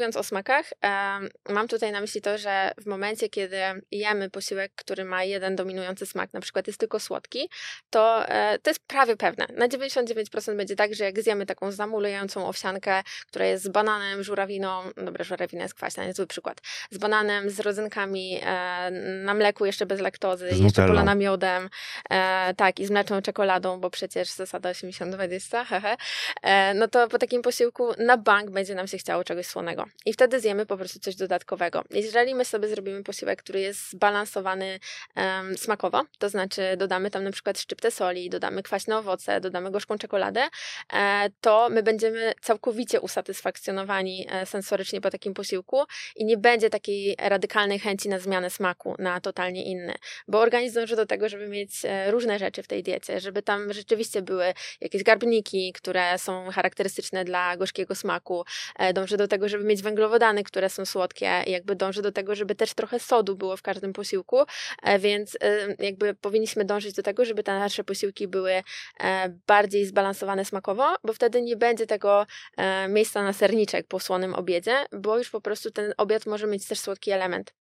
Mówiąc o smakach, mam tutaj na myśli to, że w momencie, kiedy jemy posiłek, który ma jeden dominujący smak, na przykład jest tylko słodki, to e, to jest prawie pewne. Na 99% będzie tak, że jak zjemy taką zamulającą owsiankę, która jest z bananem, żurawiną, dobra, żurawina jest kwaśna, nie zły przykład, z bananem, z rodzynkami, e, na mleku jeszcze bez laktozy, Z jeszcze polana miodem, e, tak, i z mleczną czekoladą, bo przecież zasada 80-20, hehe, e, no to po takim posiłku na bank będzie nam się chciało czegoś słonego. I wtedy zjemy po prostu coś dodatkowego. Jeżeli my sobie zrobimy posiłek, który jest zbalansowany em, smakowo, to znaczy dodamy tam na przykład szczyptę soli, dodamy kwaśne owoce, dodamy gorzką czekoladę, e, to my będziemy całkowicie usatysfakcjonowani e, sensorycznie po takim posiłku i nie będzie takiej radykalnej chęci na zmianę smaku na totalnie inny, bo organizm dąży do tego, żeby mieć e, różne rzeczy w tej diecie, żeby tam rzeczywiście były jakieś garbniki, które są charakterystyczne dla gorzkiego smaku, e, dąży do tego, żeby mieć węglowodany, które są słodkie, jakby dąży do tego, żeby też trochę sodu było w każdym posiłku, e, więc e, jakby powinniśmy dążyć do tego, żeby te nasze posiłki były e, bardziej zbalansowane smakowo, bo wtedy nie będzie tego miejsca na serniczek po słonym obiedzie, bo już po prostu ten obiad może mieć też słodki element.